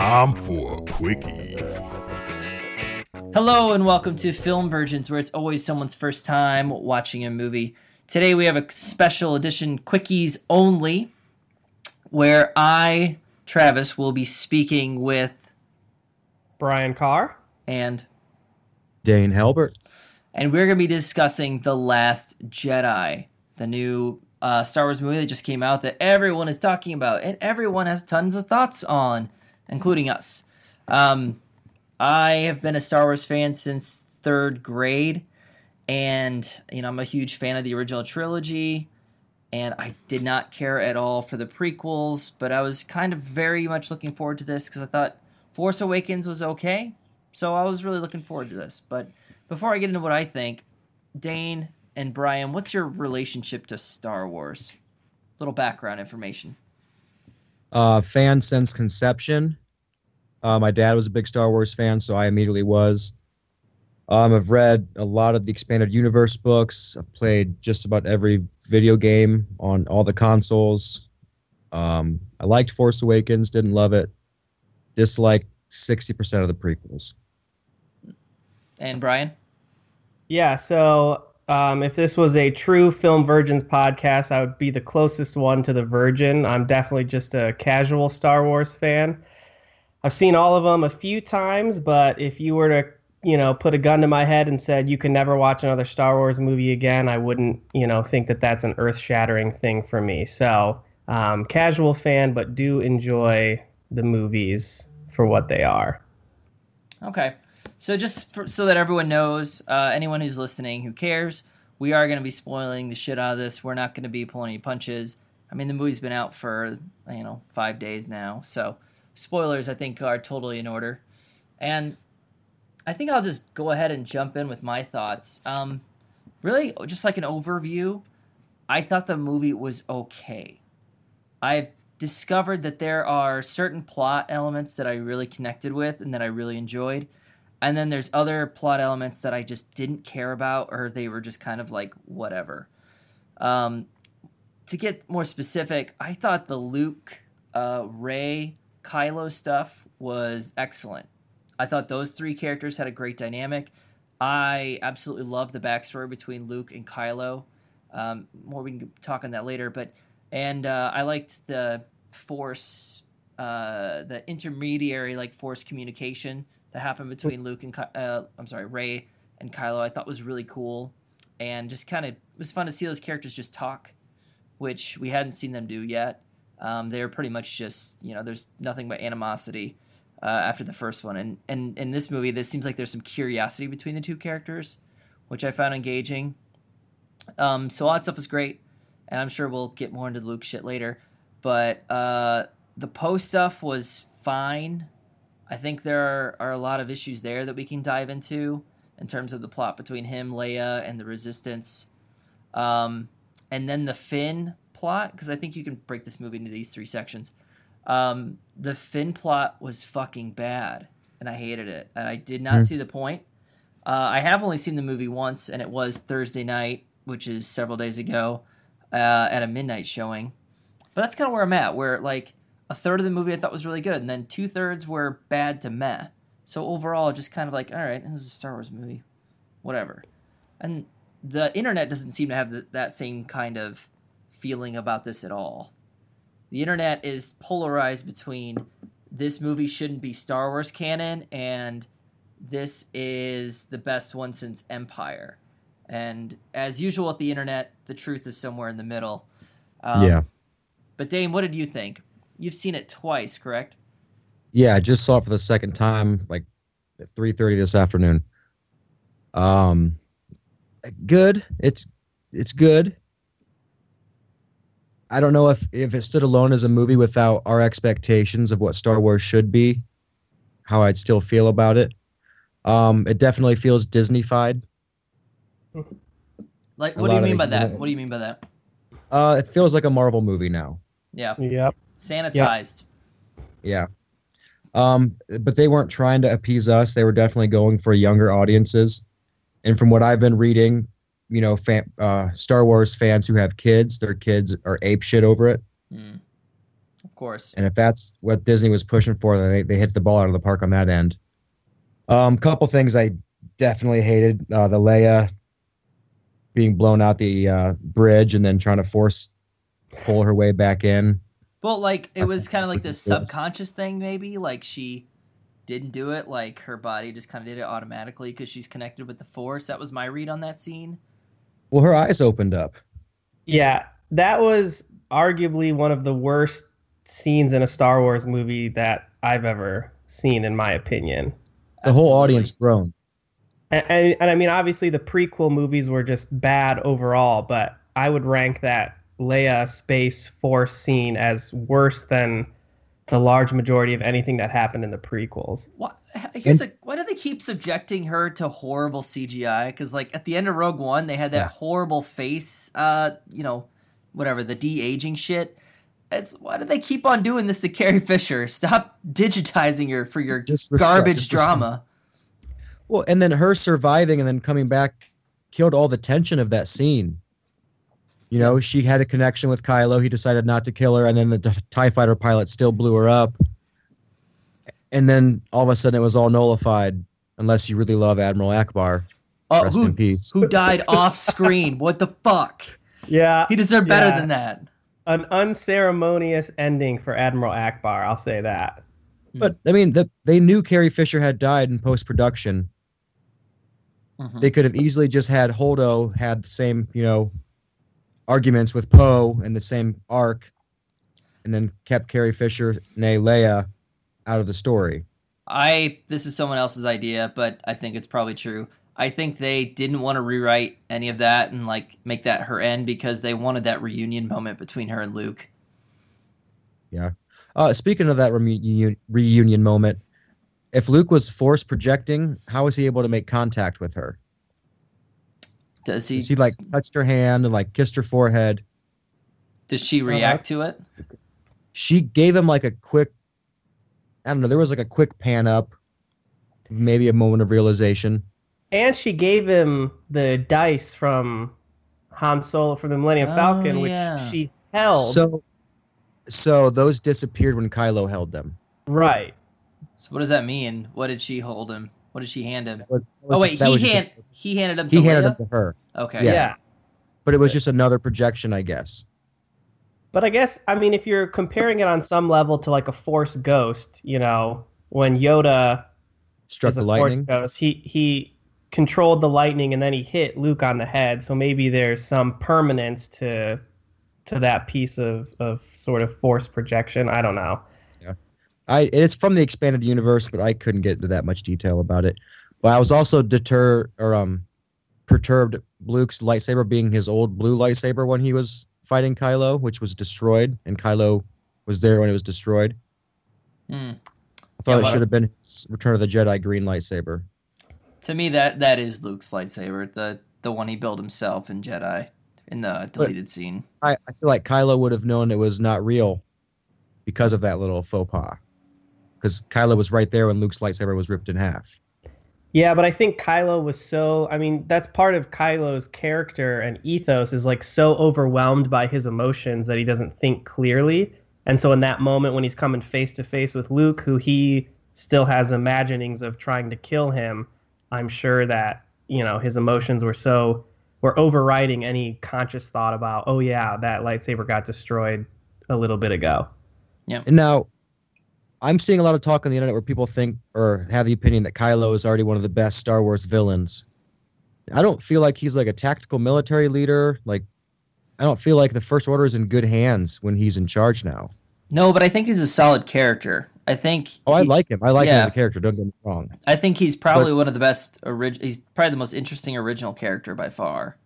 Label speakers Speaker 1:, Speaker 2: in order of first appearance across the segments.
Speaker 1: Time for a quickie.
Speaker 2: Hello and welcome to Film Virgins, where it's always someone's first time watching a movie. Today we have a special edition Quickies only, where I, Travis, will be speaking with
Speaker 3: Brian Carr.
Speaker 2: and
Speaker 4: Dane Halbert.
Speaker 2: and we're going to be discussing The Last Jedi, the new uh, Star Wars movie that just came out that everyone is talking about and everyone has tons of thoughts on, including us. Um, I have been a Star Wars fan since third grade, and you know I'm a huge fan of the original trilogy. And I did not care at all for the prequels, but I was kind of very much looking forward to this because I thought Force Awakens was okay, so I was really looking forward to this. But before I get into what I think, Dane and Brian, what's your relationship to Star Wars? Little background information.
Speaker 4: Uh, fan since conception. Uh, my dad was a big Star Wars fan, so I immediately was. Um, I've read a lot of the expanded universe books. I've played just about every video game on all the consoles. Um, I liked Force Awakens, didn't love it. Disliked 60% of the prequels.
Speaker 2: And Brian?
Speaker 3: Yeah, so um, if this was a true Film Virgins podcast, I would be the closest one to the Virgin. I'm definitely just a casual Star Wars fan. I've seen all of them a few times, but if you were to, you know, put a gun to my head and said you can never watch another Star Wars movie again, I wouldn't, you know, think that that's an earth-shattering thing for me. So, um, casual fan, but do enjoy the movies for what they are.
Speaker 2: Okay. So just for, so that everyone knows, uh, anyone who's listening who cares, we are going to be spoiling the shit out of this. We're not going to be pulling any punches. I mean, the movie's been out for, you know, five days now. So spoilers, I think, are totally in order. And I think I'll just go ahead and jump in with my thoughts. Um, really, just like an overview, I thought the movie was okay. I've discovered that there are certain plot elements that I really connected with and that I really enjoyed. And then there's other plot elements that I just didn't care about or they were just kind of like whatever. Um, to get more specific, I thought the Luke, uh, Rey, Kylo stuff was excellent. I thought those three characters had a great dynamic. I absolutely love the backstory between Luke and Kylo. Um, more we can talk on that later, but and uh, I liked the force, uh, the intermediary like force communication that happened between Luke and Ky- uh, I'm sorry, Rey and Kylo. I thought was really cool, and just kind of was fun to see those characters just talk, which we hadn't seen them do yet. Um, they're pretty much just you know there's nothing but animosity uh, after the first one, and and in this movie, this seems like there's some curiosity between the two characters, which I found engaging. Um, so all that stuff was great, and I'm sure we'll get more into Luke shit later. But uh, the post stuff was fine. I think there are, are a lot of issues there that we can dive into in terms of the plot between him, Leia, and the Resistance. Um, and then the Finn plot, because I think you can break this movie into these three sections. Um, the Finn plot was fucking bad, and I hated it, and I did not
Speaker 4: Hmm.
Speaker 2: see the point. Uh, I have only seen the movie once, and it was Thursday night, which is several days ago, uh, at a midnight showing. But that's kind of where I'm at, where like a third of the movie I thought was really good, and then two thirds were bad to meh. So overall, just kind of like, all right, this is a Star Wars movie, whatever. And the internet doesn't seem to have th that same kind of feeling about this at all. The internet is polarized between this movie shouldn't be Star Wars canon and this is the best one since Empire. And as usual at the internet, the truth is somewhere in the middle. Um,
Speaker 4: yeah.
Speaker 2: But Dane, what did you think? You've seen it twice, correct?
Speaker 4: Yeah, I just saw it for the second time, like at three thirty this afternoon. Um, good. It's it's good. I don't know if if it stood alone as a movie without our expectations of what Star Wars should be, how I'd still feel about it. Um, it definitely feels Disneyfied.
Speaker 2: Like, what do you mean by that? What do you mean by that?
Speaker 4: Uh, it feels like a Marvel movie now.
Speaker 2: Yeah,
Speaker 3: Yep.
Speaker 2: sanitized.
Speaker 4: Yeah. Um, but they weren't trying to appease us. They were definitely going for younger audiences. And from what I've been reading, you know, fan, uh, Star Wars fans who have kids, their kids are ape shit over it.
Speaker 2: Hmm. Of course.
Speaker 4: And if that's what Disney was pushing for, then they, they hit the ball out of the park on that end. Um, couple things I definitely hated: uh, the Leia being blown out the uh, bridge and then trying to force pull her way back in.
Speaker 2: Well, like it was kind of like this subconscious thing, maybe. Like she didn't do it. Like her body just kind of did it automatically because she's connected with the Force. That was my read on that scene.
Speaker 4: Well, her eyes opened up.
Speaker 3: Yeah, that was arguably one of the worst scenes in a Star Wars movie that I've ever seen, in my opinion.
Speaker 4: The whole audience groaned.
Speaker 3: And, and, and I mean, obviously, the prequel movies were just bad overall, but I would rank that Leia Space Force scene as worse than the large majority of anything that happened in the prequels.
Speaker 2: Why, here's a, why do they keep subjecting her to horrible CGI? Because like at the end of Rogue One, they had that
Speaker 4: Yeah.
Speaker 2: horrible face, uh, you know, whatever the de aging shit. It's why do they keep on doing this to Carrie Fisher? Stop digitizing her for your
Speaker 4: Just
Speaker 2: garbage
Speaker 4: respect.
Speaker 2: drama.
Speaker 4: Well, and then her surviving and then coming back killed all the tension of that scene. You know, she had a connection with Kylo. He decided not to kill her, and then the t- TIE fighter pilot still blew her up. And then all of a sudden it was all nullified unless you really love Admiral Ackbar.
Speaker 2: Oh,
Speaker 4: Rest
Speaker 2: who,
Speaker 4: in peace.
Speaker 2: who died off screen? What the fuck?
Speaker 3: Yeah,
Speaker 2: He deserved better
Speaker 3: Yeah.
Speaker 2: than that.
Speaker 3: an unceremonious ending for Admiral Ackbar. I'll say that.
Speaker 4: But I mean, the, they knew Carrie Fisher had died in post production.
Speaker 2: Mhm.
Speaker 4: They could have easily just had Holdo had the same, you know, arguments with Poe and the same arc, and then kept Carrie Fisher, nay Leia, out of the story.
Speaker 2: I this is someone else's idea, but I think it's probably true. I think they didn't want to rewrite any of that and like make that her end because they wanted that reunion moment between her and Luke. Yeah.
Speaker 4: Uh, speaking of that reunion, reunion moment, if Luke was force projecting, how was he able to make contact with her?
Speaker 2: Does he?
Speaker 4: He, he like touched her hand and like kissed her forehead.
Speaker 2: Does she react to it?
Speaker 4: She gave him like a quick, I don't know, there was like a quick pan up, maybe a moment of realization.
Speaker 3: And she gave him the dice from Han Solo from the Millennium
Speaker 2: Oh,
Speaker 3: Falcon, which
Speaker 2: yeah.
Speaker 3: she held.
Speaker 4: So, so those disappeared when Kylo held them.
Speaker 3: right.
Speaker 2: So what does that mean? What did she hold him? What did she hand him?
Speaker 4: That was-
Speaker 2: Oh wait,
Speaker 4: just-
Speaker 2: he
Speaker 4: was just a-
Speaker 2: hand he handed him to
Speaker 4: he handed
Speaker 2: Leia?
Speaker 4: them to her,
Speaker 2: Okay.
Speaker 4: Yeah.
Speaker 3: yeah.
Speaker 4: but it was just another projection, I guess.
Speaker 3: But I guess I mean if you're comparing it on some level to like a Force ghost, you know, when Yoda
Speaker 4: Struck
Speaker 3: is
Speaker 4: the
Speaker 3: a Force
Speaker 4: lightning.
Speaker 3: ghost, he he controlled the lightning and then he hit Luke on the head. So maybe there's some permanence to to that piece of of sort of Force projection. I don't know.
Speaker 4: I it's from the expanded universe, but I couldn't get into that much detail about it. But I was also deter or um perturbed Luke's lightsaber being his old blue lightsaber when he was fighting Kylo, which was destroyed, and Kylo was there when it was destroyed.
Speaker 2: Hmm.
Speaker 4: I thought
Speaker 2: Yeah,
Speaker 4: it should have been Return of the Jedi green lightsaber.
Speaker 2: To me, that that is Luke's lightsaber, the the one he built himself in Jedi in the deleted scene.
Speaker 4: I, I feel like Kylo would have known it was not real because of that little faux pas. Because Kylo was right there when Luke's lightsaber was ripped in half.
Speaker 3: Yeah, but I think Kylo was so I mean, that's part of Kylo's character and ethos is like so overwhelmed by his emotions that he doesn't think clearly. And so in that moment when he's coming face to face with Luke, who he still has imaginings of trying to kill him, I'm sure that, you know, his emotions were so were overriding any conscious thought about, oh yeah, that lightsaber got destroyed a little bit ago.
Speaker 4: And now, I'm seeing a lot of talk on the internet where people think or have the opinion that Kylo is already one of the best Star Wars villains. I don't feel like he's like a tactical military leader. Like, I don't feel like the First Order is in good hands when he's in charge now.
Speaker 2: No, but I think he's a solid character. I think.
Speaker 4: Oh, I like him. I like him as a character. Don't get me wrong.
Speaker 2: I think he's probably one of the best. Orig- he's probably the most interesting original character by far.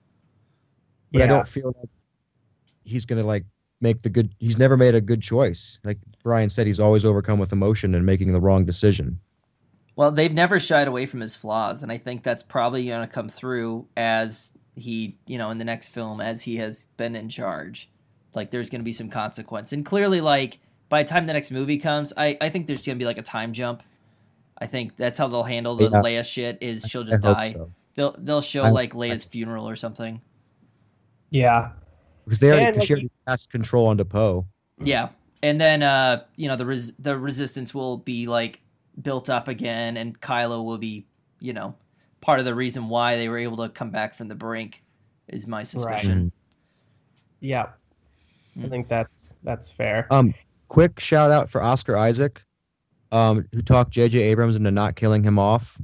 Speaker 4: But I don't feel like he's gonna like make the good. He's never made a good choice. Like Brian said, he's always overcome with emotion and making the wrong decision.
Speaker 2: Well, they've never shied away from his flaws, and I think that's probably going to come through as he, you know, in the next film as he has been in charge. Like, there's going to be some consequence, and clearly, like by the time the next movie comes, I I think there's going to be like a time jump. I think that's how they'll handle the
Speaker 4: Yeah.
Speaker 2: Leia shit. Is she'll just
Speaker 4: hope
Speaker 2: die.
Speaker 4: so.
Speaker 2: They'll they'll show
Speaker 4: I-
Speaker 2: like Leia's funeral or something.
Speaker 3: Yeah.
Speaker 4: Because they already,
Speaker 3: And,
Speaker 4: 'cause she
Speaker 3: like,
Speaker 4: already passed control onto Poe.
Speaker 2: Yeah, and then uh, you know the res- the resistance will be like built up again, and Kylo will be you know part of the reason why they were able to come back from the brink. Is my suspicion.
Speaker 3: Yeah, I
Speaker 2: Hmm.
Speaker 3: think that's that's fair.
Speaker 4: Um, quick shout out for Oscar Isaac, um, who talked J.J. Abrams into not killing him off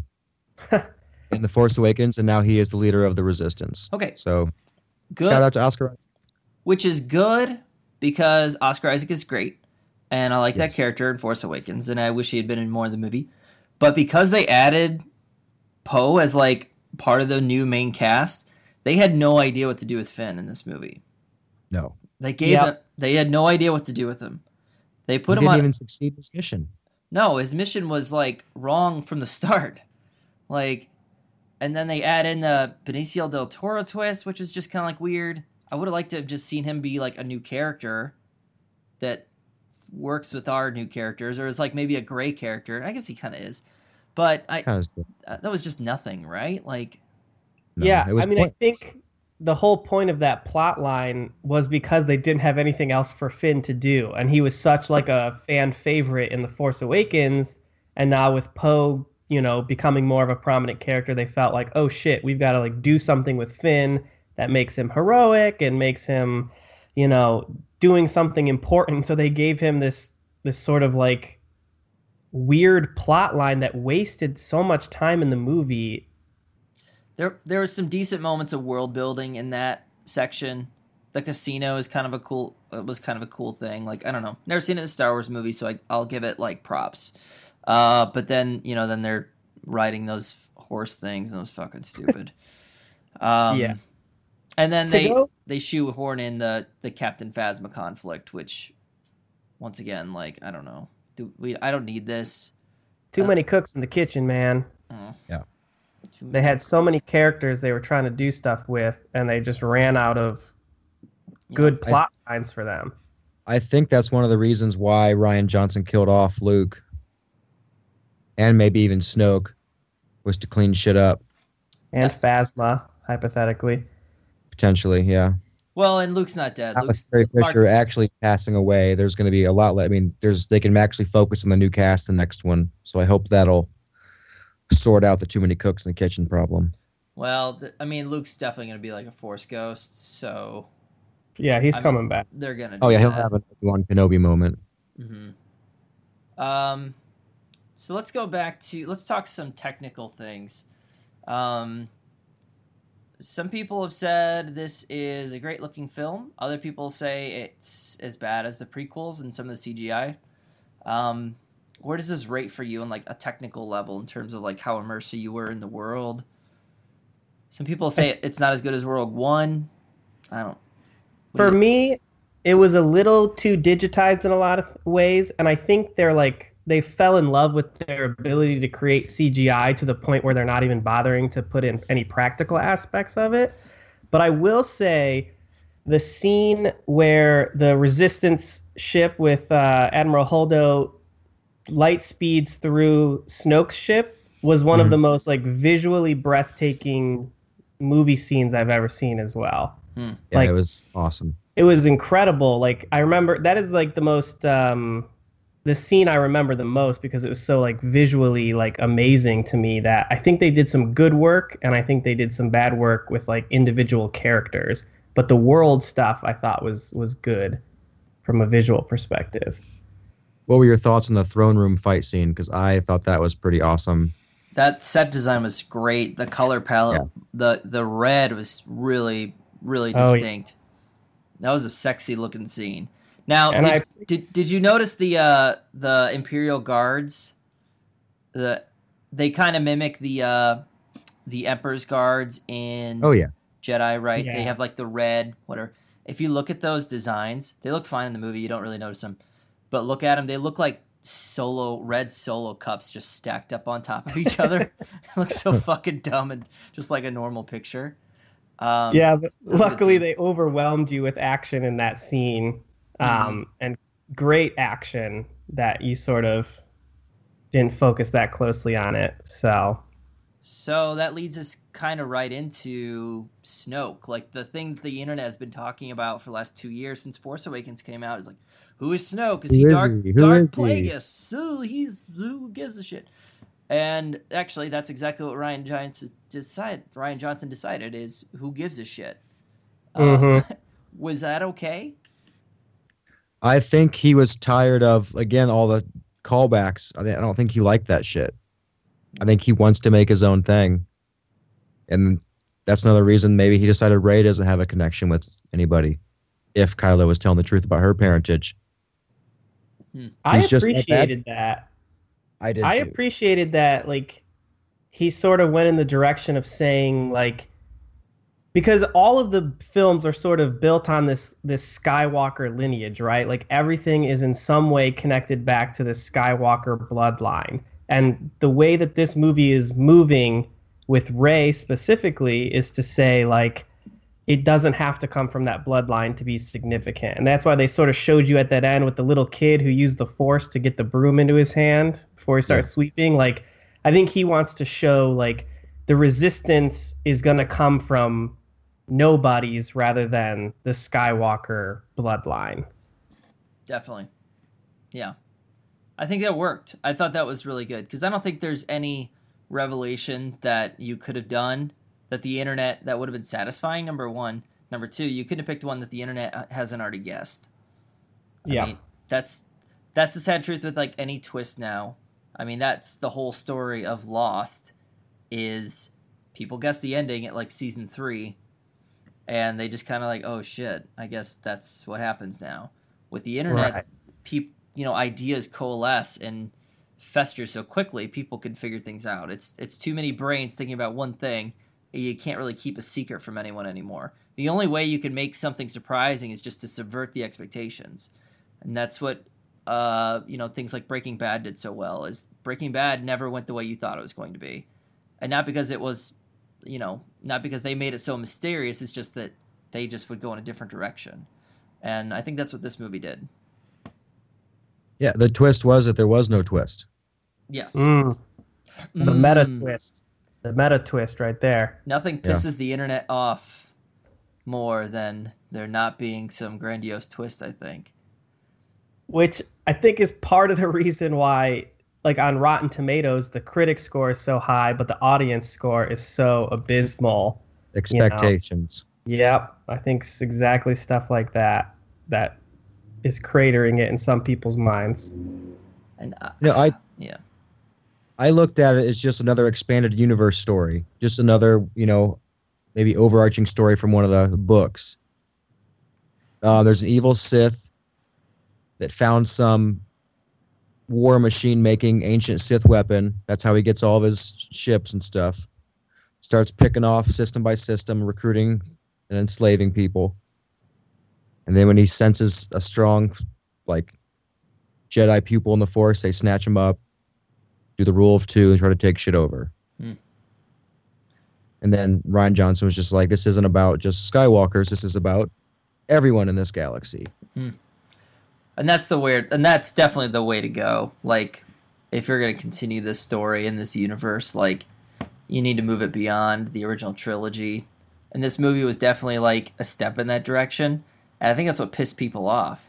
Speaker 4: in The Force Awakens, and now he is the leader of the Resistance.
Speaker 2: Okay,
Speaker 4: So
Speaker 2: good.
Speaker 4: shout out to Oscar. Isaac.
Speaker 2: Which is good because Oscar Isaac is great, and I like
Speaker 4: Yes.
Speaker 2: that character in Force Awakens, and I wish he had been in more of the movie. But because they added Poe as like part of the new main cast, they had no idea what to do with Finn in this movie.
Speaker 4: No,
Speaker 2: They gave
Speaker 3: Yep.
Speaker 2: him, they had no idea what to do with him. They
Speaker 4: he
Speaker 2: put him
Speaker 4: didn't
Speaker 2: on.
Speaker 4: even succeed in his mission.
Speaker 2: No, his mission was like wrong from the start. Like, and then they add in the Benicio del Toro twist, which is just kind of like weird. I would have liked to have just seen him be like a new character that works with our new characters, or is like maybe a gray character. I guess he kind of is, but I
Speaker 4: Kind of.
Speaker 2: uh, that was just nothing, right? Like,
Speaker 4: No,
Speaker 3: yeah,
Speaker 4: it was
Speaker 3: I mean,
Speaker 4: pointless.
Speaker 3: I think the whole point of that plot line was because they didn't have anything else for Finn to do, and he was such like a fan favorite in The Force Awakens, and now with Poe, you know, becoming more of a prominent character, they felt like, oh shit, we've got to like do something with Finn that makes him heroic and makes him, you know, doing something important. So they gave him this this sort of like weird plot line that wasted so much time in the movie
Speaker 2: there there was some decent moments of world building in that section. The casino is kind of a cool it was kind of a cool thing. Like I don't know, never seen it in a Star Wars movie, so I, I'll give it like props. Uh, but then you know then they're riding those horse things and it was fucking stupid. um,
Speaker 3: Yeah.
Speaker 2: And then they
Speaker 3: go-
Speaker 2: they shoehorn in the the Captain Phasma conflict, which once again like I don't know, do we I don't need this.
Speaker 3: Too
Speaker 2: Uh,
Speaker 3: many cooks in the kitchen, man.
Speaker 2: Oh.
Speaker 4: Yeah.
Speaker 3: They had so many characters they were trying to do stuff with, and they just ran out of
Speaker 2: you
Speaker 3: good
Speaker 2: know,
Speaker 4: I-
Speaker 3: plot lines for them.
Speaker 4: I think that's one of the reasons why Rian Johnson killed off Luke, and maybe even Snoke, was to clean shit up.
Speaker 3: And
Speaker 2: Yes.
Speaker 3: Phasma, hypothetically.
Speaker 4: Potentially, yeah.
Speaker 2: Well, and Luke's not dead.
Speaker 4: Not with
Speaker 2: Luke's
Speaker 4: Carrie
Speaker 2: Mark-
Speaker 4: Fisher actually passing away, there's going to be a lot. I mean, there's they can actually focus on the new cast, the next one. So I hope that'll sort out the too many cooks in the kitchen problem.
Speaker 2: Well, th- I mean, Luke's definitely going to be like a Force ghost, so
Speaker 3: Yeah, he's
Speaker 2: I mean-
Speaker 3: coming back.
Speaker 2: they're going to.
Speaker 4: Oh yeah, he'll have an Obi-Wan Kenobi moment.
Speaker 2: hmm Um, so let's go back to let's talk some technical things. Um, some people have said this is a great looking film. Other people say it's as bad as the prequels and some of the CGI. Um, where does this rate for you on like a technical level in terms of like how immersive you were in the world? Some people say it's not as good as Rogue One. I don't.
Speaker 3: For me, it was a little too digitized in a lot of ways, and I think they're like they fell in love with their ability to create CGI to the point where they're not even bothering to put in any practical aspects of it. But I will say the scene where the resistance ship with uh, Admiral Holdo light speeds through Snoke's ship was one of
Speaker 4: Mhm.
Speaker 3: the most like visually breathtaking movie scenes I've ever seen as well
Speaker 4: Yeah,
Speaker 3: Like-
Speaker 4: it was awesome.
Speaker 3: it was incredible. Like I remember that is like the most um the scene I remember the most because it was so like visually like amazing to me that I think they did some good work and I think they did some bad work with like individual characters. But the world stuff I thought was was good from a visual perspective.
Speaker 4: What were your thoughts on the throne room fight scene? Because I thought that was pretty awesome.
Speaker 2: That set design was great. The color palette, the the red was really really
Speaker 3: Oh, yeah.
Speaker 2: distinct. That was a sexy looking scene. Now, did,
Speaker 3: I-
Speaker 2: did did you notice the uh the Imperial guards? The they kind of mimic the uh the Emperor's guards in
Speaker 4: Oh yeah,
Speaker 2: Jedi, right? They have like the red, whatever. If you look at those designs, they look fine in the movie. You don't really notice them, but look at them. They look like solo red solo cups just stacked up on top of each other. it looks so fucking dumb and just like a normal picture. Um,
Speaker 3: yeah, th-
Speaker 2: was a good
Speaker 3: luckily they overwhelmed you with action in that scene. Um and great action that you sort of didn't focus that closely on it. So
Speaker 2: So that leads us kind of right into Snoke. Like the thing that the internet has been talking about for the last two years since Force Awakens came out is like, who is Snoke? Is
Speaker 4: Who
Speaker 2: he
Speaker 4: is
Speaker 2: Dark
Speaker 4: he?
Speaker 2: Dark
Speaker 4: is he?
Speaker 2: Plagueis? Who he's who gives a shit? And actually, that's exactly what Rian Johnson decided. Rian Johnson decided is who gives a shit. Uh,
Speaker 3: Mhm.
Speaker 2: was that okay?
Speaker 4: I think he was tired of again all the callbacks. I, I don't think he liked that shit. I think he wants to make his own thing, and that's another reason maybe he decided Rey doesn't have a connection with anybody. If Kylo was telling the truth about her parentage,
Speaker 3: hmm.
Speaker 4: I just
Speaker 3: appreciated that.
Speaker 4: I did.
Speaker 3: I
Speaker 4: too.
Speaker 3: appreciated that like he sort of went in the direction of saying like because all of the films are sort of built on this this Skywalker lineage, right? Like everything is in some way connected back to the Skywalker bloodline. And the way that this movie is moving with Rey specifically is to say like it doesn't have to come from that bloodline to be significant. And that's why they sort of showed you at that end with the little kid who used the force to get the broom into his hand before he starts sweeping. Like, I think he wants to show like the resistance is going to come from nobodies rather than the Skywalker bloodline.
Speaker 2: Definitely. Yeah. I think that worked. I thought that was really good because I don't think there's any revelation that you could have done that the internet that would have been satisfying. Number one. Number two, you couldn't have picked one that the internet uh, hasn't already guessed. I
Speaker 3: Yeah.
Speaker 2: mean, that's that's the sad truth with like any twist now. I mean, that's the whole story of Lost is people guess the ending at like season 3 and they just kind of like, "Oh shit, I guess that's what happens now." With the internet,
Speaker 3: Right.
Speaker 2: peop, you know, ideas coalesce and fester so quickly, people can figure things out. It's it's too many brains thinking about one thing. You can't really keep a secret from anyone anymore. The only way you can make something surprising is just to subvert the expectations, and that's what uh, you know things like Breaking Bad did so well. Is Breaking Bad never went the way you thought it was going to be, and not because it was, you know, not because they made it so mysterious. It's just that they just would go in a different direction, and I think that's what this movie did.
Speaker 4: Yeah, the twist was that there was no twist.
Speaker 2: Yes,
Speaker 3: Mm, the meta
Speaker 2: Mm.
Speaker 3: twist. The meta twist right there.
Speaker 2: Nothing
Speaker 4: Yeah.
Speaker 2: pisses the internet off more than there not being some grandiose twist. I think.
Speaker 3: which I think is part of the reason why, like on Rotten Tomatoes, the critic score is so high, but the audience score is so abysmal.
Speaker 4: Expectations.
Speaker 3: Yep, I think it's exactly stuff like that that is cratering it in some people's minds.
Speaker 2: And uh,
Speaker 4: You know, I
Speaker 2: yeah,
Speaker 4: I looked at it as just another expanded universe story, just another, you know, maybe overarching story from one of the books. Uh, there's an evil Sith that found some war machine making ancient Sith weapon. That's how he gets all of his ships and stuff. Starts picking off system by system, recruiting and enslaving people. And then when he senses a strong, like, Jedi pupil in the Force, they snatch him up, do the rule of two, and try to take shit over.
Speaker 2: Hmm.
Speaker 4: And then Rian Johnson was just like, this isn't about just Skywalkers. This is about everyone in this galaxy.
Speaker 2: And that's the weird, and that's definitely the way to go. Like, if you're gonna continue this story in this universe, like, you need to move it beyond the original trilogy. And this movie was definitely like a step in that direction. And I think that's what pissed people off.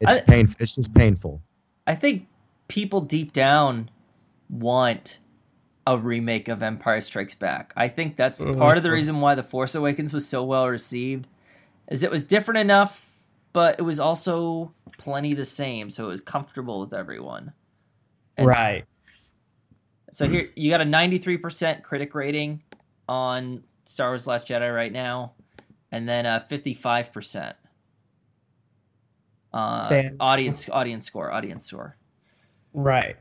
Speaker 4: It's
Speaker 2: I-
Speaker 4: painful. It's just painful.
Speaker 2: I think people deep down want a remake of Empire Strikes Back. I think that's
Speaker 3: Mhm.
Speaker 2: part of the reason why The Force Awakens was so well received, is it was different enough, but it was also plenty the same, so it was comfortable with everyone. And
Speaker 3: right.
Speaker 2: So here you got a 93% critic rating on Star Wars Last Jedi right now, and then a 55% uh, audience audience score audience score,
Speaker 3: Right.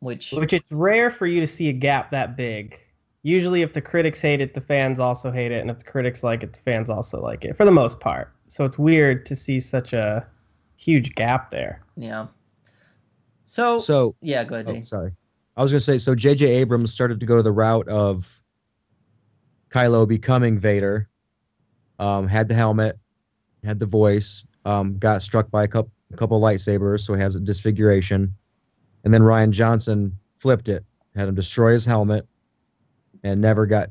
Speaker 2: which
Speaker 3: Which it's rare for you to see a gap that big. Usually, if the critics hate it, the fans also hate it, and if the critics like it, the fans also like it, for the most part. So it's weird to see such a huge gap there.
Speaker 2: Yeah. So,
Speaker 4: So,
Speaker 2: yeah, go ahead.
Speaker 4: oh, sorry. I was going to say, so J.J. Abrams started to go the route of Kylo becoming Vader. Um, had the helmet, had the voice, um, got struck by a couple, a couple lightsabers, so he has a disfiguration. And then Rian Johnson flipped it, had him destroy his helmet, and never got.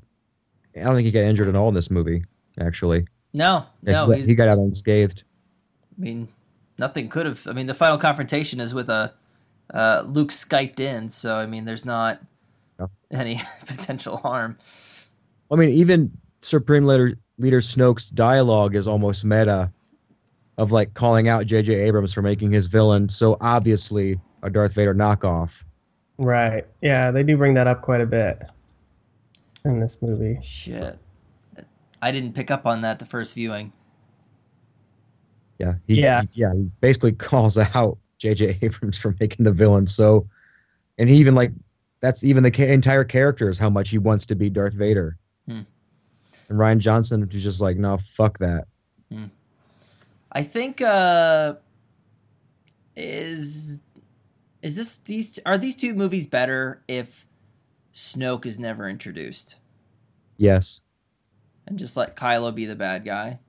Speaker 4: I don't think he got injured at all in this movie. Actually,
Speaker 2: No,
Speaker 4: Yeah,
Speaker 2: no,
Speaker 4: he, he got out unscathed.
Speaker 2: I mean, nothing could have. I mean, the final confrontation is with a uh, Luke skyped in, so I mean, there's not
Speaker 4: Yeah.
Speaker 2: any potential harm.
Speaker 4: I mean, even Supreme Leader Leader Snoke's dialogue is almost meta, of like calling out J.J. Abrams for making his villain so obviously a Darth Vader knockoff.
Speaker 3: Right. Yeah, they do bring that up quite a bit in this movie.
Speaker 2: Shit, I didn't pick up on that the first viewing.
Speaker 4: Yeah, he,
Speaker 3: Yeah.
Speaker 4: he- yeah. He basically calls out J.J. Abrams for making the villain so, and he even like that's even the ca- entire character is how much he wants to be Darth Vader.
Speaker 2: Hmm.
Speaker 4: And Rian Johnson was just like, no, fuck that.
Speaker 2: I think uh is is this these are these two movies better if Snoke is never introduced
Speaker 4: Yes.
Speaker 2: and just let Kylo be the bad guy?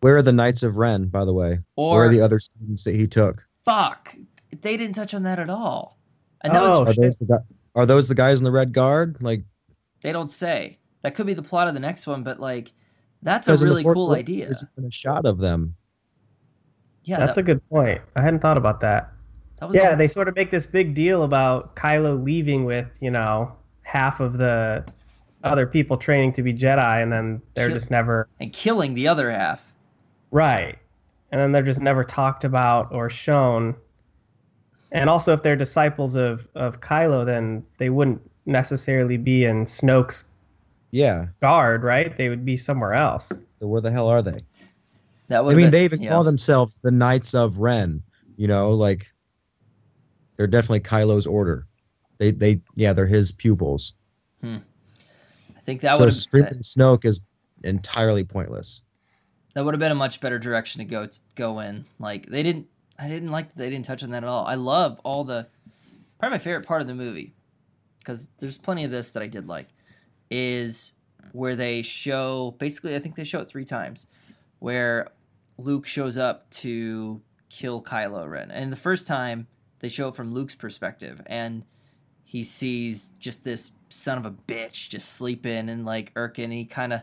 Speaker 4: Where are the Knights of Ren, by the way? Where
Speaker 2: Or
Speaker 4: are the other students that he took?
Speaker 2: fuck, they didn't touch on that at all. And that
Speaker 3: Oh,
Speaker 2: was
Speaker 4: Are those, the, are those the guys in the Red Guard? Like,
Speaker 2: they don't say. That could be the plot of the next one, but like that's a
Speaker 4: because in the
Speaker 2: really cool
Speaker 4: Awakens,
Speaker 2: idea.
Speaker 4: There's even a shot of them.
Speaker 2: Yeah,
Speaker 3: That's
Speaker 2: that,
Speaker 3: a good point. I hadn't thought about that.
Speaker 2: that was
Speaker 3: Yeah,
Speaker 2: all-
Speaker 3: they sort of make this big deal about Kylo leaving with, you know, half of the other people training to be Jedi, and then they're
Speaker 2: Kill-
Speaker 3: just never
Speaker 2: and killing the other half.
Speaker 3: right. And then they're just never talked about or shown. And also, if they're disciples of, of Kylo, then they wouldn't necessarily be in Snoke's
Speaker 4: Yeah.
Speaker 3: guard, right? They would be somewhere else.
Speaker 4: So where the hell are they?
Speaker 2: That
Speaker 4: I
Speaker 2: would
Speaker 4: mean, they even
Speaker 2: yeah.
Speaker 4: call themselves the Knights of Ren. You know, like they're definitely Kylo's order. They, they, yeah, they're his pupils. Hmm.
Speaker 2: I think that
Speaker 4: so Supreme Snoke is entirely pointless.
Speaker 2: that would have been a much better direction to go go in. Like they didn't, I didn't like that they didn't touch on that at all. I love all the probably my favorite part of the movie because there's plenty of this that I did like is where they show basically I think they show it three times where Luke shows up to kill Kylo Ren, and the first time they show it from Luke's perspective and he sees just this son of a bitch just sleeping and like irking. He kind of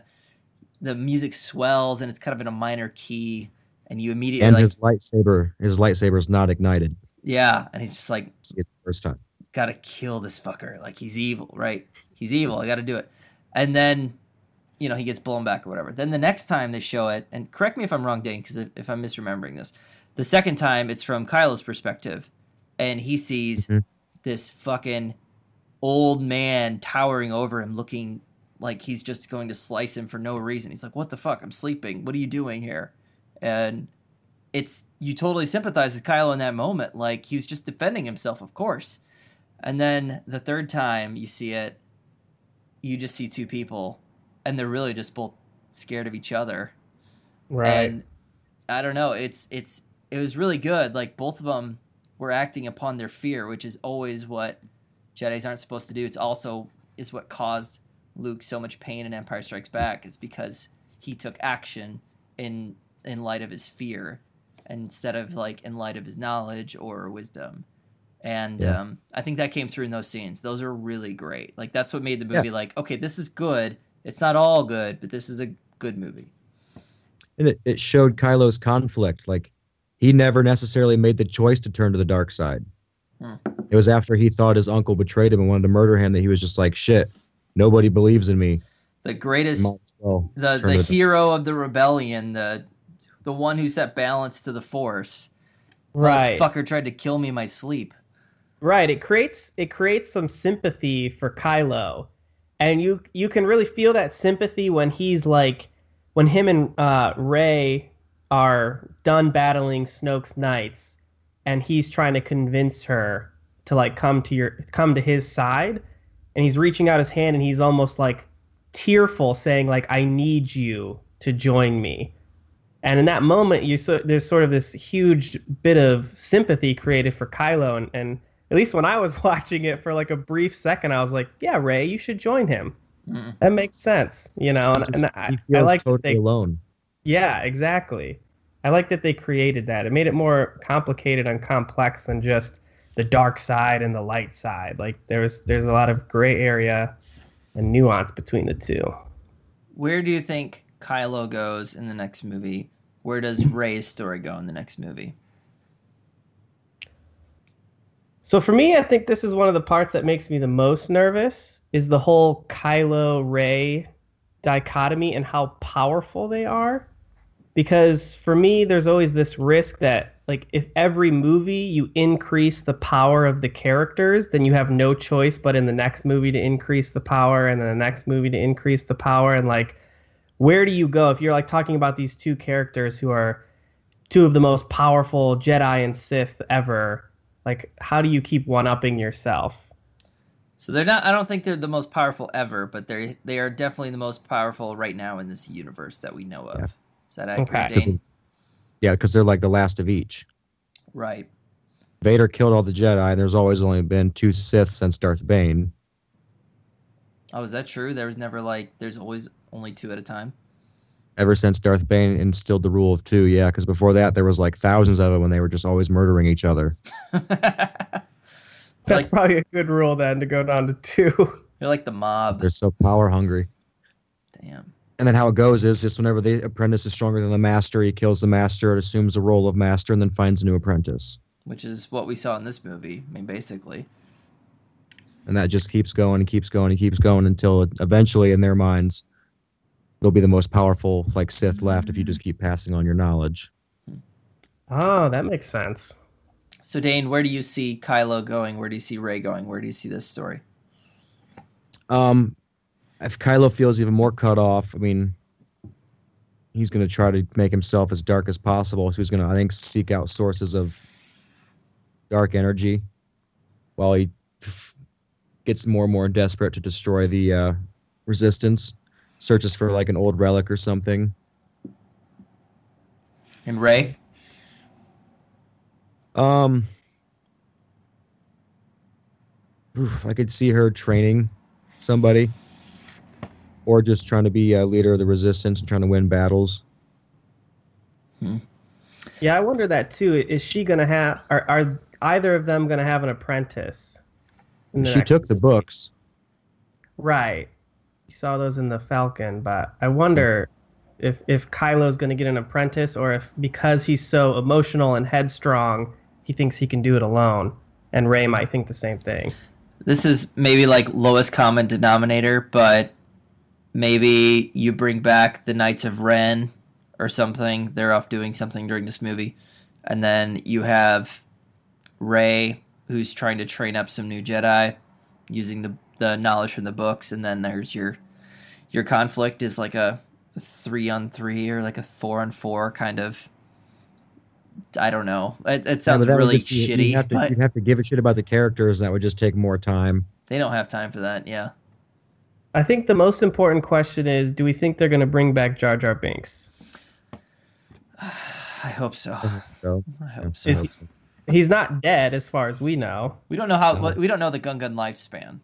Speaker 2: the music swells and it's kind of in a minor key, and you immediately
Speaker 4: And
Speaker 2: like
Speaker 4: his lightsaber, his lightsaber's not ignited.
Speaker 2: yeah, and he's just like
Speaker 4: See it the first time.
Speaker 2: gotta kill this fucker. Like he's evil, right? He's evil. I gotta do it. And then, you know, he gets blown back or whatever. Then the next time they show it, and correct me if I'm wrong, Dane, because if, if I'm misremembering this, the second time it's from Kylo's perspective, and he sees
Speaker 4: Mhm.
Speaker 2: This fucking old man towering over him, looking like he's just going to slice him for no reason. He's like, "What the fuck? I'm sleeping. What are you doing here?" And it's you totally sympathize with Kylo in that moment. Like he was just defending himself, of course. And then the third time you see it, you just see two people, and they're really just both scared of each other.
Speaker 3: Right.
Speaker 2: And I don't know. It's it's it was really good. Like both of them were acting upon their fear, which is always what Jedi's aren't supposed to do. It's also is what caused Luke so much pain in Empire Strikes Back. Is because he took action in in light of his fear instead of like in light of his knowledge or wisdom. And
Speaker 4: Yeah.
Speaker 2: um, I think that came through in those scenes. Those are really great. Like that's what made the movie like, okay, this is good. It's not all good, but this is a good movie.
Speaker 4: And it, it showed Kylo's conflict. Like he never necessarily made the choice to turn to the dark side.
Speaker 2: Hmm.
Speaker 4: It was after he thought his uncle betrayed him and wanted to murder him that he was just like, shit, nobody believes in me.
Speaker 2: The greatest
Speaker 4: well
Speaker 2: the the
Speaker 4: to the-
Speaker 2: hero of the rebellion, the the one who set balance to the force.
Speaker 3: right.
Speaker 2: Fucker tried to kill me in my sleep.
Speaker 3: Right. It creates it creates some sympathy for Kylo, and you you can really feel that sympathy when he's like, when him and uh, Rey are done battling Snoke's knights, and he's trying to convince her to like come to your come to his side, and he's reaching out his hand, and he's almost like tearful, saying like, "I need you to join me." And in that moment, you so there's sort of this huge bit of sympathy created for Kylo, and, and at least when I was watching it for like a brief second, I was like, "Yeah, Rey, you should join him.
Speaker 2: Mm.
Speaker 3: That makes sense." You know, and,
Speaker 4: just-
Speaker 3: and I,
Speaker 4: he
Speaker 3: I like that
Speaker 4: totally
Speaker 3: they,
Speaker 4: alone.
Speaker 3: yeah, exactly. I like that they created that. It made it more complicated and complex than just the dark side and the light side. Like there was there's a lot of gray area and nuance between the two.
Speaker 2: Where do you think Kylo goes in the next movie? Where does Rey's story go in the next movie?
Speaker 3: So for me, I think this is one of the parts that makes me the most nervous is the whole Kylo Ray dichotomy and how powerful they are. Because for me, there's always this risk that like if every movie you increase the power of the characters, then you have no choice but in the next movie to increase the power and then the next movie to increase the power and like where do you go if you're like talking about these two characters who are two of the most powerful Jedi and Sith ever? Like, how do you keep one upping yourself?
Speaker 2: So they're not. I don't think they're the most powerful ever, but they they are definitely the most powerful right now in this universe that we know of.
Speaker 4: Yeah.
Speaker 2: Is that accurate,
Speaker 3: Okay.
Speaker 4: Because yeah, because they're like the last of each.
Speaker 2: Right.
Speaker 4: Vader killed all the Jedi, and there's always only been two Sith since Darth Bane.
Speaker 2: Oh, is that true? There was never like. There's always only two at a time.
Speaker 4: Ever since Darth Bane instilled the rule of two, yeah, because before that there was like thousands of them when they were just always murdering each other.
Speaker 3: That's
Speaker 2: Like-
Speaker 3: probably a good rule then to go down to two.
Speaker 2: They're like the mob.
Speaker 4: They're so power hungry.
Speaker 2: Damn.
Speaker 4: And then how it goes is just whenever the apprentice is stronger than the master, he kills the master, it assumes the role of master, and then finds a new apprentice.
Speaker 2: Which is what we saw in this movie. I mean, basically.
Speaker 4: And that just keeps going and keeps going and keeps going until eventually, in their minds, they'll be the most powerful like Sith left if you just keep passing on your knowledge.
Speaker 3: Oh, that makes sense.
Speaker 2: So Dane, where do you see Kylo going? Where do you see Rey going? Where do you see this story?
Speaker 4: Um, if Kylo feels even more cut off, I mean, he's going to try to make himself as dark as possible. So he's going to, I think, seek out sources of dark energy while he gets more and more desperate to destroy the uh, resistance. Searches for like an old relic or something.
Speaker 2: And Rey?
Speaker 4: Um, oof, I could see her training somebody, or just trying to be a leader of the resistance and trying to win battles. Hmm.
Speaker 3: Yeah, I wonder that too. Is she gonna have? Are are either of them gonna have an apprentice?
Speaker 4: She
Speaker 3: next-
Speaker 4: took the books.
Speaker 3: right. You saw those in the Falcon, but I wonder if if Kylo's gonna get an apprentice, or if because he's so emotional and headstrong, he thinks he can do it alone, and Rey might think the same thing.
Speaker 2: This is maybe like lowest common denominator, but maybe you bring back the Knights of Ren or something. They're off doing something during this movie. And then you have Rey, who's trying to train up some new Jedi using the, the knowledge from the books. And then there's your your conflict is like a three on three or like a four on four kind of. I don't know. It, it sounds
Speaker 4: would
Speaker 2: really
Speaker 4: be-
Speaker 2: shitty,
Speaker 4: You'd have, to,
Speaker 2: but
Speaker 4: you'd have to give a shit about the characters, that would just take more time.
Speaker 2: they don't have time for that. Yeah.
Speaker 3: I think the most important question is: Do we think they're gonna bring back Jar Jar Binks?
Speaker 2: I hope so.
Speaker 4: So,
Speaker 2: I hope so.
Speaker 3: Is he- He's not dead, as far as we know.
Speaker 2: We don't know how.
Speaker 4: So-
Speaker 2: we don't know the Gungan lifespan.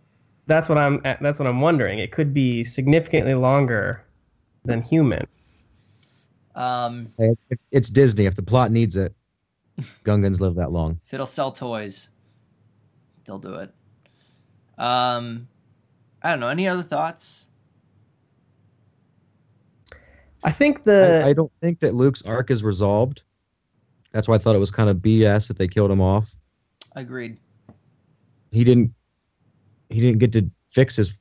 Speaker 3: That's what I'm. That's what I'm wondering. It could be significantly longer than human.
Speaker 2: Um,
Speaker 4: it's, it's Disney. If the plot needs it, Gungans live that long.
Speaker 2: if it'll sell toys, they'll do it. Um, I don't know. Any other thoughts?
Speaker 3: I think the.
Speaker 4: I, I don't think that Luke's arc is resolved. That's why I thought it was kind of BS that they killed him off.
Speaker 2: Agreed.
Speaker 4: He didn't. He didn't get to fix his,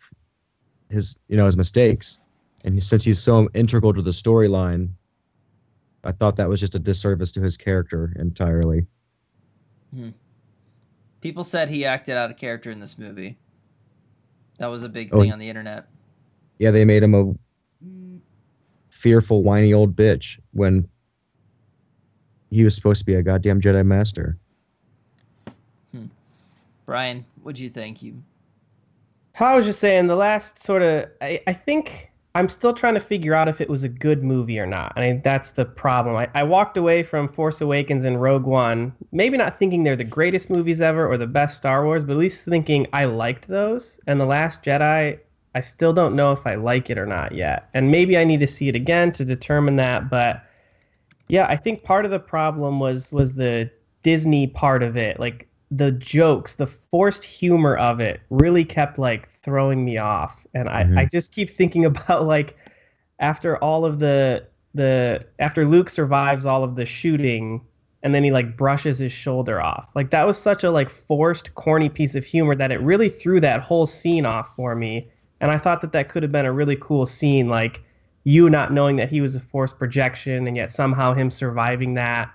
Speaker 4: his you know his mistakes, and he, since he's so integral to the storyline, I thought that was just a disservice to his character entirely. Hmm.
Speaker 2: People said he acted out of character in this movie. That was a big
Speaker 4: Oh,
Speaker 2: thing on the internet.
Speaker 4: Yeah, they made him a fearful, whiny old bitch when he was supposed to be a goddamn Jedi Master. Hmm.
Speaker 2: Brian, what do you think? You
Speaker 3: I was just saying the last sort of. I, I think I'm still trying to figure out if it was a good movie or not. I mean, that's the problem. I, I walked away from Force Awakens and Rogue One, maybe not thinking they're the greatest movies ever or the best Star Wars, but at least thinking I liked those. And The Last Jedi, I still don't know if I like it or not yet. And maybe I need to see it again to determine that. But yeah, I think part of the problem was was the Disney part of it. Like the jokes, the forced humor of it really kept like throwing me off. And I,
Speaker 4: Mhm.
Speaker 3: I just keep thinking about like after all of the the after Luke survives all of the shooting and then he like brushes his shoulder off. Like that was such a like forced corny piece of humor that it really threw that whole scene off for me. And I thought that that could have been a really cool scene like you not knowing that he was a forced projection and yet somehow him surviving that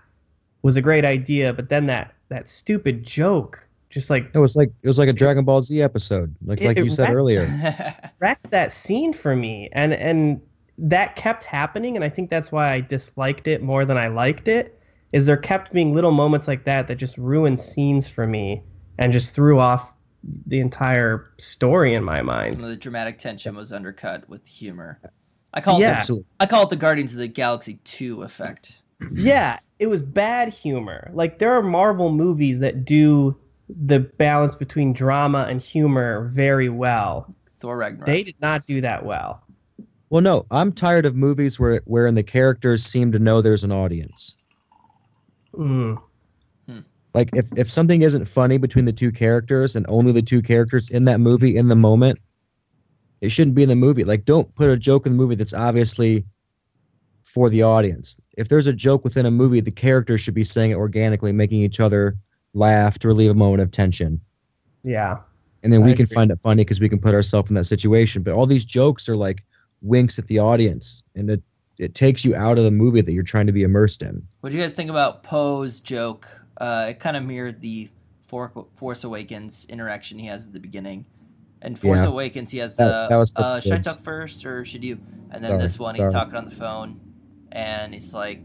Speaker 3: was a great idea, but then that that stupid joke just like
Speaker 4: It was like it was like a Dragon Ball Z episode, like
Speaker 3: It-
Speaker 4: like you said
Speaker 3: wrecked-
Speaker 4: earlier.
Speaker 3: wrecked that scene for me and and that kept happening and i think that's why i disliked it more than i liked it is there kept being little moments like that that just ruined scenes for me and just threw off the entire story in my
Speaker 2: Some
Speaker 3: mind
Speaker 2: of the dramatic tension was undercut with humor. I call
Speaker 3: Yeah.
Speaker 2: it
Speaker 4: Absolutely.
Speaker 2: the, I call it the Guardians of the Galaxy 2 effect.
Speaker 3: Yeah it was bad humor like there are marvel movies that do the balance between drama and humor very well
Speaker 2: Thor Ragnarok.
Speaker 3: they did not do that well
Speaker 4: Well, no, I'm tired of movies where wherein the characters seem to know there's an audience.
Speaker 3: Mm.
Speaker 4: Like if if something isn't funny between the two characters and only the two characters in that movie in the moment, it shouldn't be in the movie. Like don't put a joke in the movie that's obviously for the audience. If there's a joke within a movie, the characters should be saying it organically, making each other laugh to relieve a moment of tension.
Speaker 3: yeah
Speaker 4: And then
Speaker 3: I
Speaker 4: we can find it funny because we can put ourselves in that situation. But all these jokes are like winks at the audience, and it it takes you out of the movie that you're trying to be immersed in.
Speaker 2: What do you guys think about Poe's joke? Uh, it kind of mirrored the Force Awakens interaction he has at the beginning. And Force
Speaker 4: Yeah.
Speaker 2: Awakens, he has the
Speaker 4: That- that was for
Speaker 2: uh, should I talk first or should you? And then
Speaker 4: Sorry,
Speaker 2: this one, he's
Speaker 4: sorry.
Speaker 2: talking on the phone, and he's like,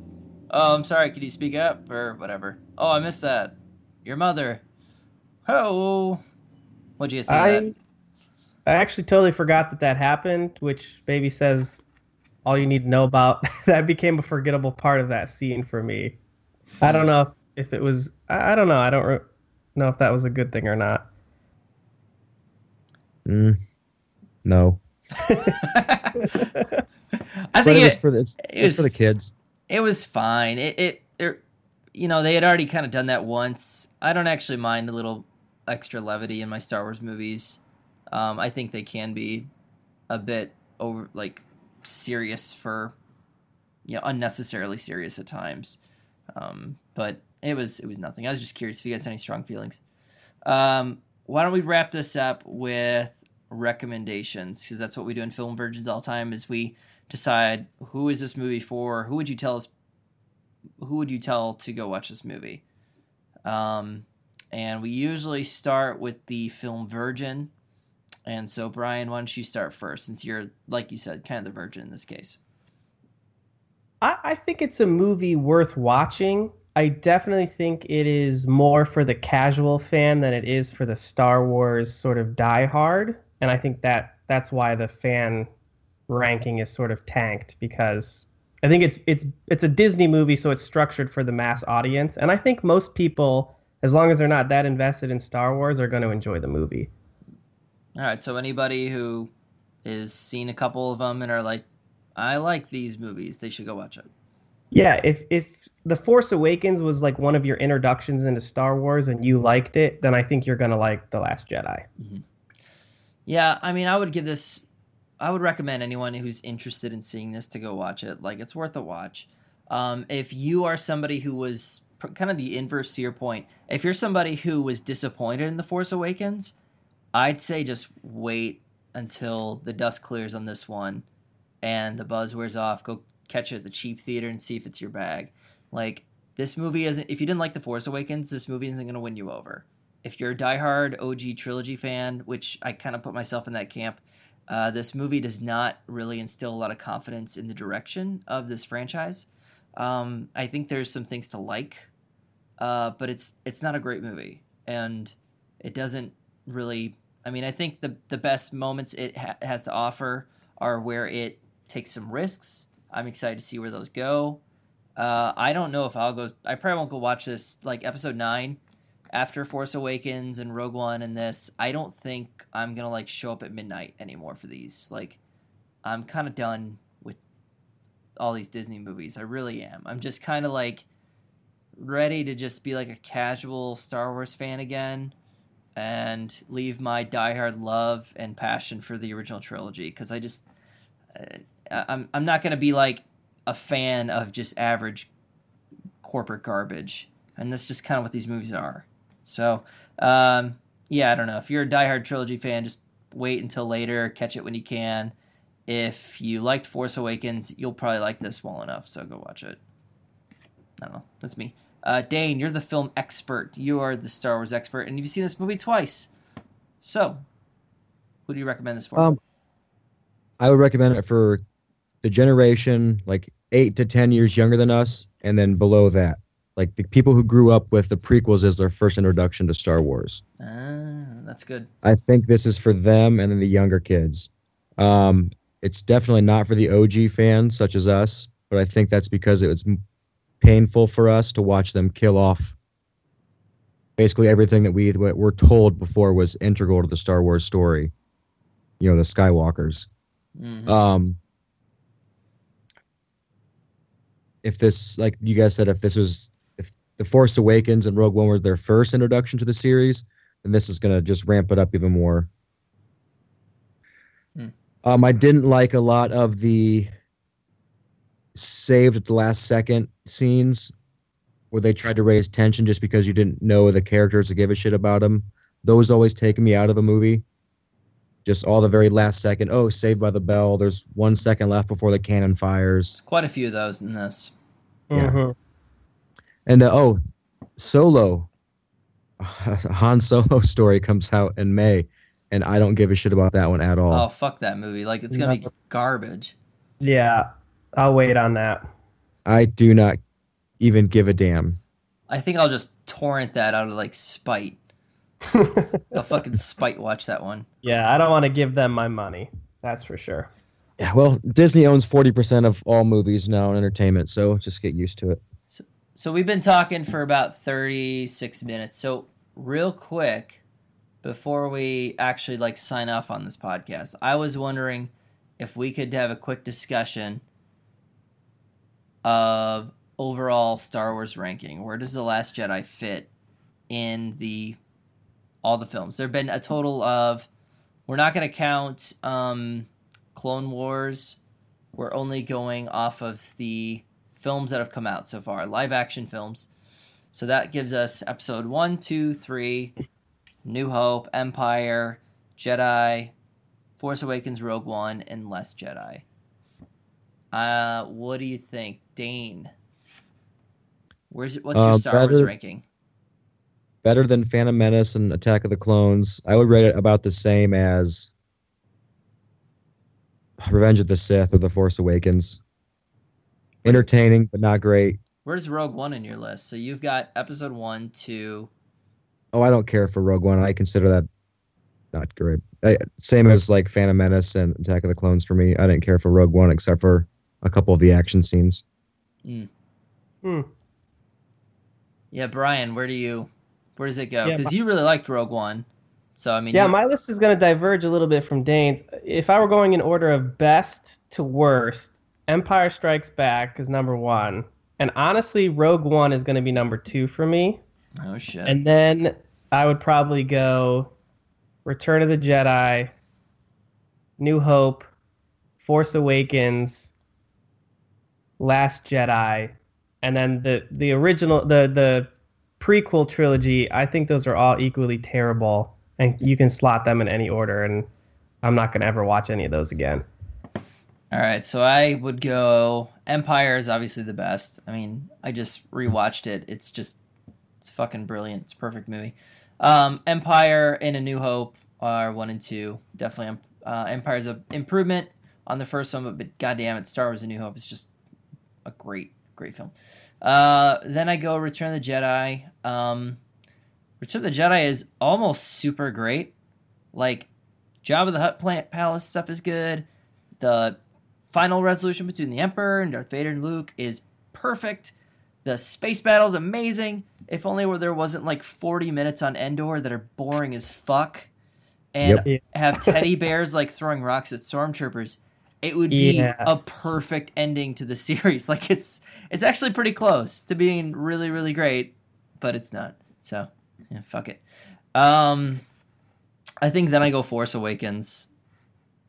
Speaker 2: "Oh, I'm sorry. Could you speak up or whatever? Oh, I missed that. Your mother. Oh, what'd you say? think of
Speaker 3: I I actually totally forgot that that happened, which Baby says all you need to know about. that became a forgettable part of that scene for me. I don't know if, if it was. I, I don't know. I don't re- know if that was a good thing or not.
Speaker 4: Mm, no,
Speaker 2: that? I
Speaker 4: but
Speaker 2: think
Speaker 4: it was for the, it's,
Speaker 2: it
Speaker 4: it's for the kids.
Speaker 2: it was fine. It, it, it, you know, they had already kind of done that once. I don't actually mind a little extra levity in my Star Wars movies. Um, I think they can be a bit over, like, serious for, you know, unnecessarily serious at times. Um, but it was, it was nothing. I was just curious if you guys had any strong feelings. Um, why don't we wrap this up with recommendations? Because that's what we do in Film Virgins all the time. Is we decide who is this movie for? Who would you tell us? Who would you tell to go watch this movie? Um, and we usually start with the film Virgin. And so, Brian, why don't you start first, since you're, like you said, kind of the virgin in this case.
Speaker 3: I, I think it's a movie worth watching. I definitely think it is more for the casual fan than it is for the Star Wars sort of diehard, and I think that that's why the fan ranking is sort of tanked because I think it's it's it's a Disney movie, so it's structured for the mass audience, and I think most people, as long as they're not that invested in Star Wars, are going to enjoy the movie.
Speaker 2: All right, so anybody who is seen a couple of them and are like, I like these movies, they should go watch it.
Speaker 3: Yeah, if if The Force Awakens was like one of your introductions into Star Wars and you liked it, then I think you're gonna like The Last Jedi. Mm-hmm.
Speaker 2: Yeah, I mean, I would give this. I would recommend anyone who's interested in seeing this to go watch it. Like, it's worth a watch. Um, if you are somebody who was kind of the inverse to your point, if you're somebody who was disappointed in The Force Awakens, I'd say just wait until the dust clears on this one and the buzz wears off. Go catch it at the cheap theater and see if it's your bag. Like, this movie isn't. If you didn't like The Force Awakens, this movie isn't going to win you over if you're a diehard OG trilogy fan, which I kind of put myself in that camp, uh, this movie does not really instill a lot of confidence in the direction of this franchise. Um, I think there's some things to like, uh, but it's it's not a great movie, and it doesn't really. I mean, I think the the best moments it ha- has to offer are where it takes some risks. I'm excited to see where those go. Uh, I don't know if I'll go. I probably won't go watch this like episode nine after Force Awakens and Rogue One and this, I don't think I'm gonna like show up at midnight anymore for these. Like, I'm kind of done with all these Disney movies. I really am. I'm just kind of like ready to just be like a casual Star Wars fan again and leave my diehard love and passion for the original trilogy because I just uh, I'm I'm not gonna be like a fan of just average corporate garbage, and that's just kind of what these movies are. So um, yeah, I don't know if you're a diehard trilogy fan, just wait until later, catch it when you can. If you liked Force Awakens, you'll probably like this well enough, so go watch it. I don't know. That's me. Uh, Dane, you're the film expert. You are the Star Wars expert, and you've seen this movie twice. So, who do you recommend this for?
Speaker 4: Um, I would recommend it for the generation like eight to ten years younger than us, and then below that, like the people who grew up with the prequels as their first introduction to Star Wars.
Speaker 2: Ah, that's good.
Speaker 4: I think this is for them and then the younger kids. Um, it's definitely not for the OG fans such as us, but I think that's because it was painful for us to watch them kill off basically everything that we were told before was integral to the Star Wars story. You know, the Skywalkers.
Speaker 2: Mhm.
Speaker 4: Um, if this, like you guys said, if this was the Force Awakens and Rogue One was their first introduction to the series, and this is gonna just ramp it up even more.
Speaker 2: Hmm.
Speaker 4: Um, I didn't like a lot of the saved at the last second scenes where they tried to raise tension just because you didn't know the characters or give a shit about them. Those always take me out of a movie. Just all the very last second. Oh, saved by the bell. There's one second left before the cannon fires.
Speaker 2: Quite a few of those in this.
Speaker 4: Yeah.
Speaker 3: Mhm.
Speaker 4: And uh, oh, Solo, Han Solo story comes out in May, and I don't give a shit about that one at all.
Speaker 2: Oh, fuck that movie. Like, it's going to be garbage.
Speaker 3: Yeah, I'll wait on that.
Speaker 4: I do not even give a damn.
Speaker 2: I think I'll just torrent that out of, like, spite. I'll fucking spite watch that one.
Speaker 3: yeah, I don't want to give them my money. That's for sure.
Speaker 4: Yeah, well, Disney owns forty percent of all movies now in entertainment, so just get used to it.
Speaker 2: So we've been talking for about 36 minutes. So real quick before we actually like sign off on this podcast, I was wondering if we could have a quick discussion of overall Star Wars ranking. Where does the Last Jedi fit in the all the films? There've been a total of we're not going to count um Clone Wars. We're only going off of the films that have come out so far, live action films. So that gives us episode one, two, three, New Hope, Empire, Jedi, Force Awakens, Rogue One, and Last Jedi. Uh, what do you think, Dane? Where's what's your
Speaker 4: Uh,
Speaker 2: Star Wars ranking?
Speaker 4: Better than Phantom Menace and Attack of the Clones. I would rate it about the same as Revenge of the Sith or The Force Awakens. Entertaining, but not great.
Speaker 2: Where's Rogue One in your list? So you've got episode one, two.
Speaker 4: Oh, I don't care for Rogue One. I consider that not great. I, same as like Phantom Menace and Attack of the Clones for me. I didn't care for Rogue One except for a couple of the action scenes.
Speaker 3: Hmm.
Speaker 2: Yeah, Brian, where do you, where does it go?
Speaker 3: Yeah,
Speaker 2: Because you really liked Rogue One. So I mean,
Speaker 3: Yeah,
Speaker 2: you-
Speaker 3: my list is going to diverge a little bit from Dane's. If I were going in order of best to worst, Empire Strikes Back is number one. And honestly, Rogue One is going to be number two for me.
Speaker 2: oh shit.
Speaker 3: And then I would probably go Return of the Jedi, New Hope, Force Awakens, Last Jedi, and then the the original the the prequel trilogy. I think those are all equally terrible, and you can slot them in any order. And I'm not gonna ever watch any of those again.
Speaker 2: All right, so I would go. Empire is obviously the best. I mean, I just rewatched it. It's just, it's fucking brilliant. It's perfect movie. Um, Empire and A New Hope are one and two. Definitely, uh, Empire's a improvement on the first one, but, but goddamn it, Star Wars: A New Hope is just a great, great film. Uh, then I go Return of the Jedi. Um, Return of the Jedi is almost super great. Like, Jabba the Hutt plant palace stuff is good. The final resolution between the Emperor and Darth Vader and Luke is perfect. The space battle is amazing. If only where there wasn't like 40 minutes on Endor that are boring as fuck. And
Speaker 3: Yep.
Speaker 2: have teddy bears like throwing rocks at stormtroopers. it would be
Speaker 3: Yeah.
Speaker 2: a perfect ending to the series. Like it's it's actually pretty close to being really really great, but it's not. So yeah, fuck it. Um, I think then I go Force Awakens.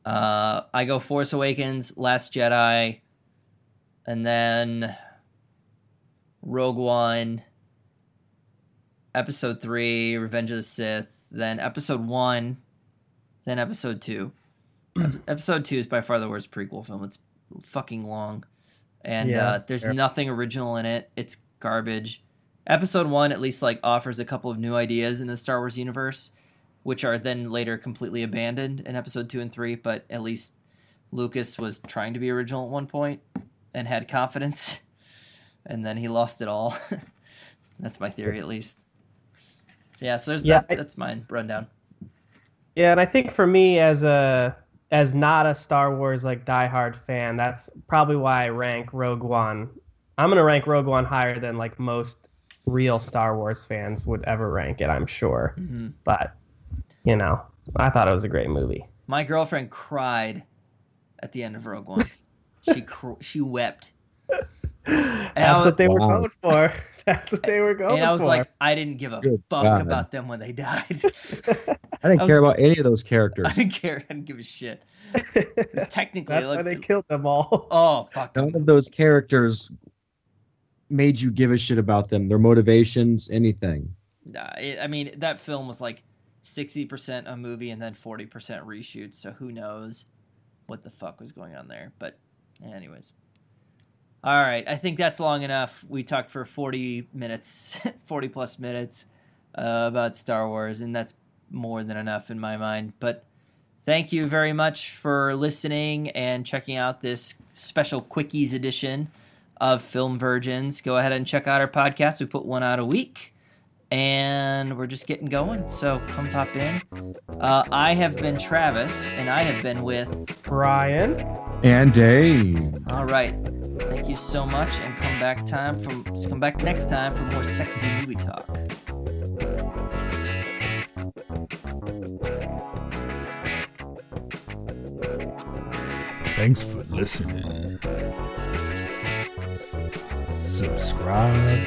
Speaker 2: Uh, I go Force Awakens, Last Jedi, and then Rogue One, Episode Three, Revenge of the Sith, then Episode One, then Episode Two. Episode Two is by far the worst prequel film. It's fucking long, and
Speaker 3: Yeah,
Speaker 2: uh, there's
Speaker 3: fair.
Speaker 2: nothing original in it. It's garbage. Episode One at least like offers a couple of new ideas in the Star Wars universe, which are then later completely abandoned in Episode Two and Three. But at least Lucas was trying to be original at one point and had confidence, and then he lost it all. that's my theory, at least. So yeah, so there's
Speaker 3: Yeah,
Speaker 2: that,
Speaker 3: I-
Speaker 2: that's mine rundown.
Speaker 3: Yeah, and I think for me as a as not a Star Wars like diehard fan, that's probably why I rank Rogue One. I'm gonna rank Rogue One higher than like most real Star Wars fans would ever rank it. I'm sure,
Speaker 2: hmm
Speaker 3: but you know, I thought it was a great movie.
Speaker 2: My girlfriend cried at the end of Rogue One. she cr- she wept,
Speaker 3: That's
Speaker 2: was-
Speaker 3: what they were going for. That's what they were going
Speaker 2: and I was
Speaker 3: for.
Speaker 2: like, I didn't give a
Speaker 4: Good
Speaker 2: fuck
Speaker 4: God.
Speaker 2: about them when they died.
Speaker 4: I didn't
Speaker 2: I was-
Speaker 4: care about any of those characters.
Speaker 2: I didn't care. I didn't give a shit. Technically,
Speaker 3: That's
Speaker 2: like,
Speaker 3: why they killed them all.
Speaker 2: oh fuck.
Speaker 4: None of those characters made you give a shit about them, their motivations, anything.
Speaker 2: Nah, it, I mean, that film was like sixty percent a movie and then forty percent reshoots. So who knows what the fuck was going on there? But, anyways. All right, I think that's long enough. We talked for forty minutes, forty plus minutes uh, about Star Wars, and that's more than enough in my mind. But thank you very much for listening and checking out this special quickies edition of Film Virgins. Go ahead and check out our podcast. We put one out a week and we're just getting going. So come pop in. Uh, I have been Travis, and I have been with.
Speaker 3: Brian.
Speaker 4: And Dave.
Speaker 2: All right, thank you so much, and come back time from come back next time for more sexy movie talk.
Speaker 1: Thanks for listening. Subscribe